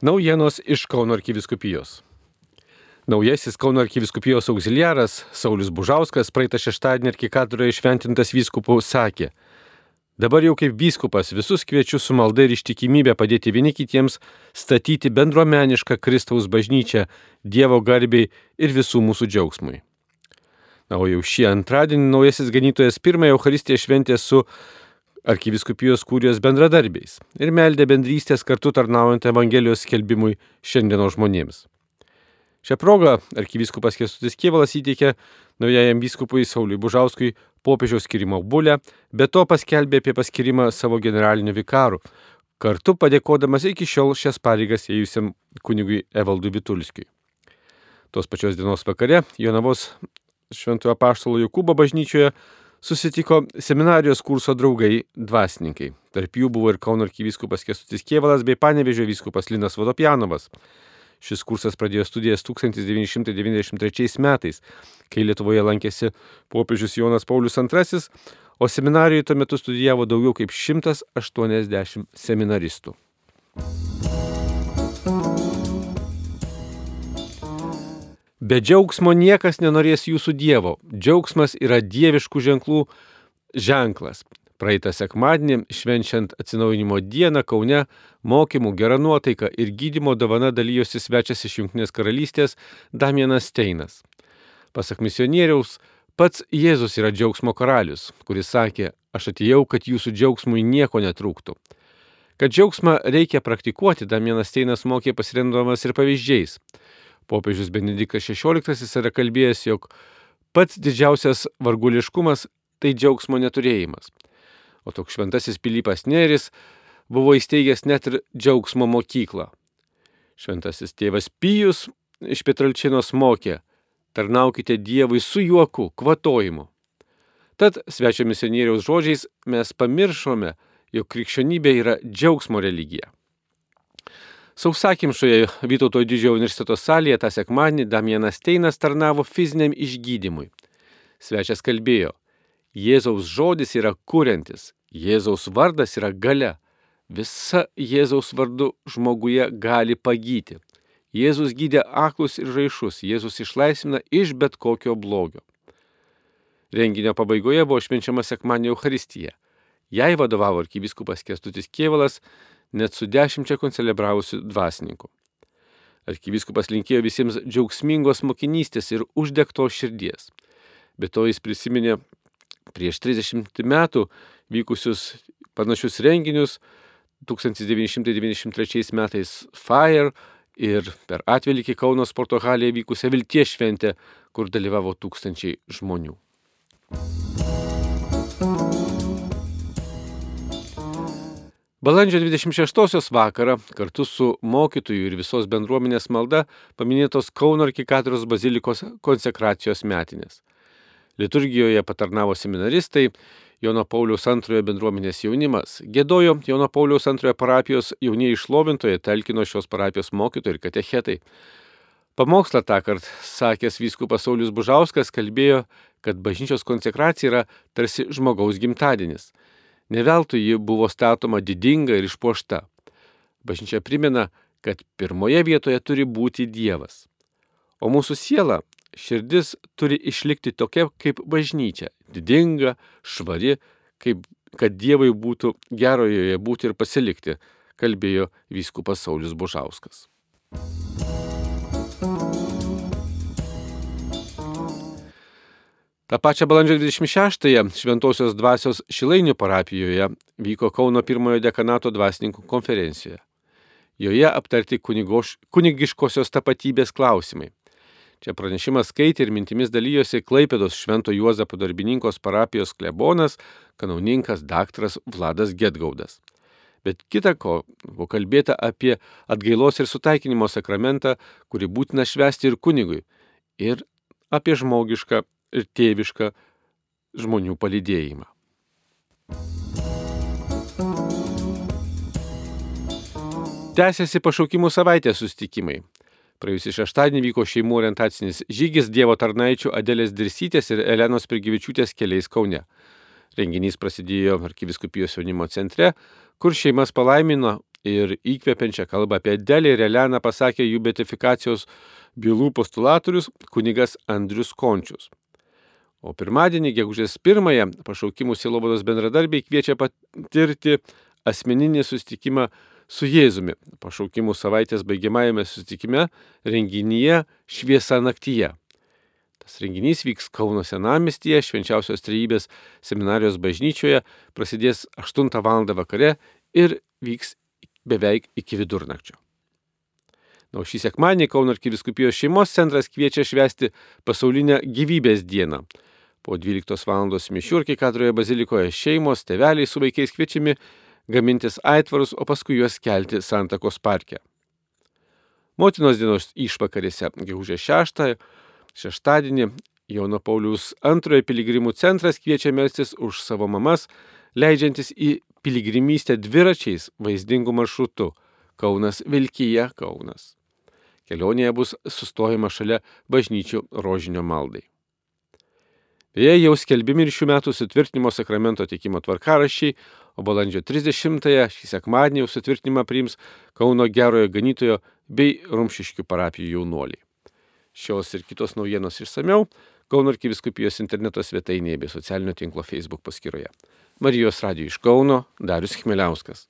Naujienos iš Kauno arkiviskupijos. Naujasis Kauno arkiviskupijos auxiliaras Saulis Bužauskas praeitą šeštadienį arkikatūroje išventintas vyskupų sakė, dabar jau kaip vyskupas visus kviečiu su malda ir ištikimybė padėti vieni kitiems statyti bendruomenišką Kristaus bažnyčią Dievo garbiai ir visų mūsų džiaugsmui. Na, o jau šį antradienį naujasis ganytojas pirmąją Eucharistiją šventė su arkiviskupijos kūrijos bendradarbiais ir meldė bendrystės kartu tarnaujant Evangelijos skelbimui šiandieno žmonėms. Šią progą arkivyskupas Kestutis Kievalas įteikė naujajam vyskupui Sauliui Bužauskui popiežiaus skirimo bulę, be to paskelbė apie paskirimą savo generaliniu vikaru, kartu padėkodamas iki šiol šias pareigas ėjusiam kunigui Evaldui Vitulskiui. Tos pačios dienos vakare Jonavos Šventojo Paštalo Jokūbo bažnyčioje susitiko seminarijos kurso draugai dvasininkai. Tarp jų buvo ir Kauno arkivyskupas Kestutis Kievalas bei Panevežio vyskupas Linas Vodopjanovas. Šis kursas pradėjo studijas 1993 metais, kai Lietuvoje lankėsi popiežius Jonas Paulius II, o seminarijoje tuo metu studijavo daugiau kaip 180 seminaristų. Be džiaugsmo niekas nenorės jūsų Dievo. Džiaugsmas yra dieviškų ženklų ženklas. Praeitą sekmadienį, švenčiant atsinaujinimo dieną Kaune, mokymų, gera nuotaika ir gydimo dovana dalyjosi svečias iš Junktinės karalystės Damienas Steinas. Pasak misionieriaus, pats Jėzus yra džiaugsmo karalius, kuris sakė, aš atėjau, kad jūsų džiaugsmui nieko netrūktų. Kad džiaugsmą reikia praktikuoti, Damienas Steinas mokė pasiremdamas ir pavyzdžiais. Popiežius Benediktas XVI yra kalbėjęs, jog pats didžiausias varguliškumas tai džiaugsmo neturėjimas. O toks šventasis Pilypas Neris buvo įsteigęs net ir džiaugsmo mokyklą. Šventasis tėvas Pijus iš Petralčinos mokė, tarnaukite Dievui su juoku, kvatojimu. Tad svečio misionieriaus žodžiais mes pamiršome, jog krikščionybė yra džiaugsmo religija. Sausakimšoje Vytauto didžiojo universiteto salėje tą sekmanį Damienas Teinas tarnavo fiziniam išgydymui. Svečias kalbėjo, Jėzaus žodis yra kuriantis, Jėzaus vardas yra gale. Visa Jėzaus vardu žmoguje gali pagyti. Jėzus gydė aklus ir žaišus, Jėzus išlaisvina iš bet kokio blogio. Renginio pabaigoje buvo švenčiama sekmanio Euharistija. Jai vadovavo arkybiskupas Kestutis Kievalas, net su dešimčia koncelebravusių dvasininkų. Arkivyskupas linkėjo visiems džiaugsmingos mokinystės ir uždegtos širdies. Be to jis prisiminė prieš 30 metų vykusius panašius renginius 1993 metais Fire ir per atvelykį Kauno sporto halėje vykusią Vilties šventę, kur dalyvavo tūkstančiai žmonių. Balandžio 26-osios vakarą kartu su mokytojų ir visos bendruomenės malda paminėtos Kauno arkikatūros bazilikos konsekracijos metinės. Liturgijoje patarnavo seminaristai, Jono Pauliaus antrojo bendruomenės jaunimas, gėdojo Jono Pauliaus antrojo parapijos jaunieji išlovintojai, talkino šios parapijos mokytojai ir katechetai. Pamokslą tą kartą sakęs vyskupas Saulis Bužauskas kalbėjo, kad bažnyčios konsekracija yra tarsi žmogaus gimtadienis Neveltui ji buvo statoma didinga ir išpuošta. Bažnyčia primena, kad pirmoje vietoje turi būti Dievas. O mūsų siela, širdis turi išlikti tokia kaip bažnyčia - didinga, švari, kaip, kad Dievui būtų gerojoje būti ir pasilikti, kalbėjo vyskupas Saulis Bužauskas. Ta pačia balandžio 26-ąją Šventojios dvasios Šilainių parapijoje vyko Kauno pirmojo dekanato dvasininkų konferencijoje. Joje aptarti kunigoš, kunigiškosios tapatybės klausimai. Čia pranešimas skaitė ir mintimis dalyjosi Klaipėdos Švento Juozapo darbininkos parapijos klebonas, kanauninkas daktaras Vladas Getgaudas. Bet kita ko, buvo kalbėta apie atgailos ir sutaikinimo sakramentą, kurį būtina švesti ir kunigui, ir apie žmogišką ir tėvišką žmonių palydėjimą. Tęsiasi pašaukimų savaitės sustikimai. Praėjusį šeštadienį vyko šeimų orientacinis žygis Dievo tarnaičių Adelės Dirsytės ir Elenos Prigyvičiūtės keliais Kaune. Renginys prasidėjo arkiviskupijos jaunimo centre, kur šeimas palaimino ir įkvepiančią kalbą apie Delį ir Eleną pasakė jų betifikacijos bylų postulatorius kunigas Andrius Končius. O pirmadienį, gegužės pirmąją, pašaukimų silovados bendradarbiai kviečia patirti asmeninį susitikimą su Jėzumi. Pašaukimų savaitės baigiamajame susitikime renginyje Šviesa naktyje. Tas renginys vyks Kauno senamistyje, švenčiausios trejybės seminarijos bažnyčioje, prasidės 8 val. vakare ir vyks beveik iki vidurnakčio. Na, o šį sekmadienį Kauno arkiviskupijos šeimos centras kviečia švęsti pasaulinę gyvybės dieną. Po 12 val. mišių arkikadroje bazilikoje šeimos, teveliai su vaikais kviečiami gamintis aitvarus, o paskui juos kelti Santakos parke. Motinos dienos išvakarėse, gegužės 6, šeštadienį, Jono Paulius II piligrimų centras kviečia melstis už savo mamas, leidžiantis į piligrimystę dviračiais vaizdingų maršrutų Kaunas Vilkyje Kaunas. Kelionėje bus sustojama šalia bažnyčių rožinio maldai. Beje, jau skelbimi ir šių metų sutvirtinimo sakramento teikimo tvarkarašiai, o balandžio 30-ąją šį sekmadienį jau sutvirtinimą priims Kauno gerojo ganytojo bei Rumšiškių parapijų jaunuoliai. Šios ir kitos naujienos išsameu Kauno arkiviskupijos interneto svetainėje bei socialinio tinklo Facebook paskyroje. Marijos radijo iš Kauno Darius Chmeliauskas.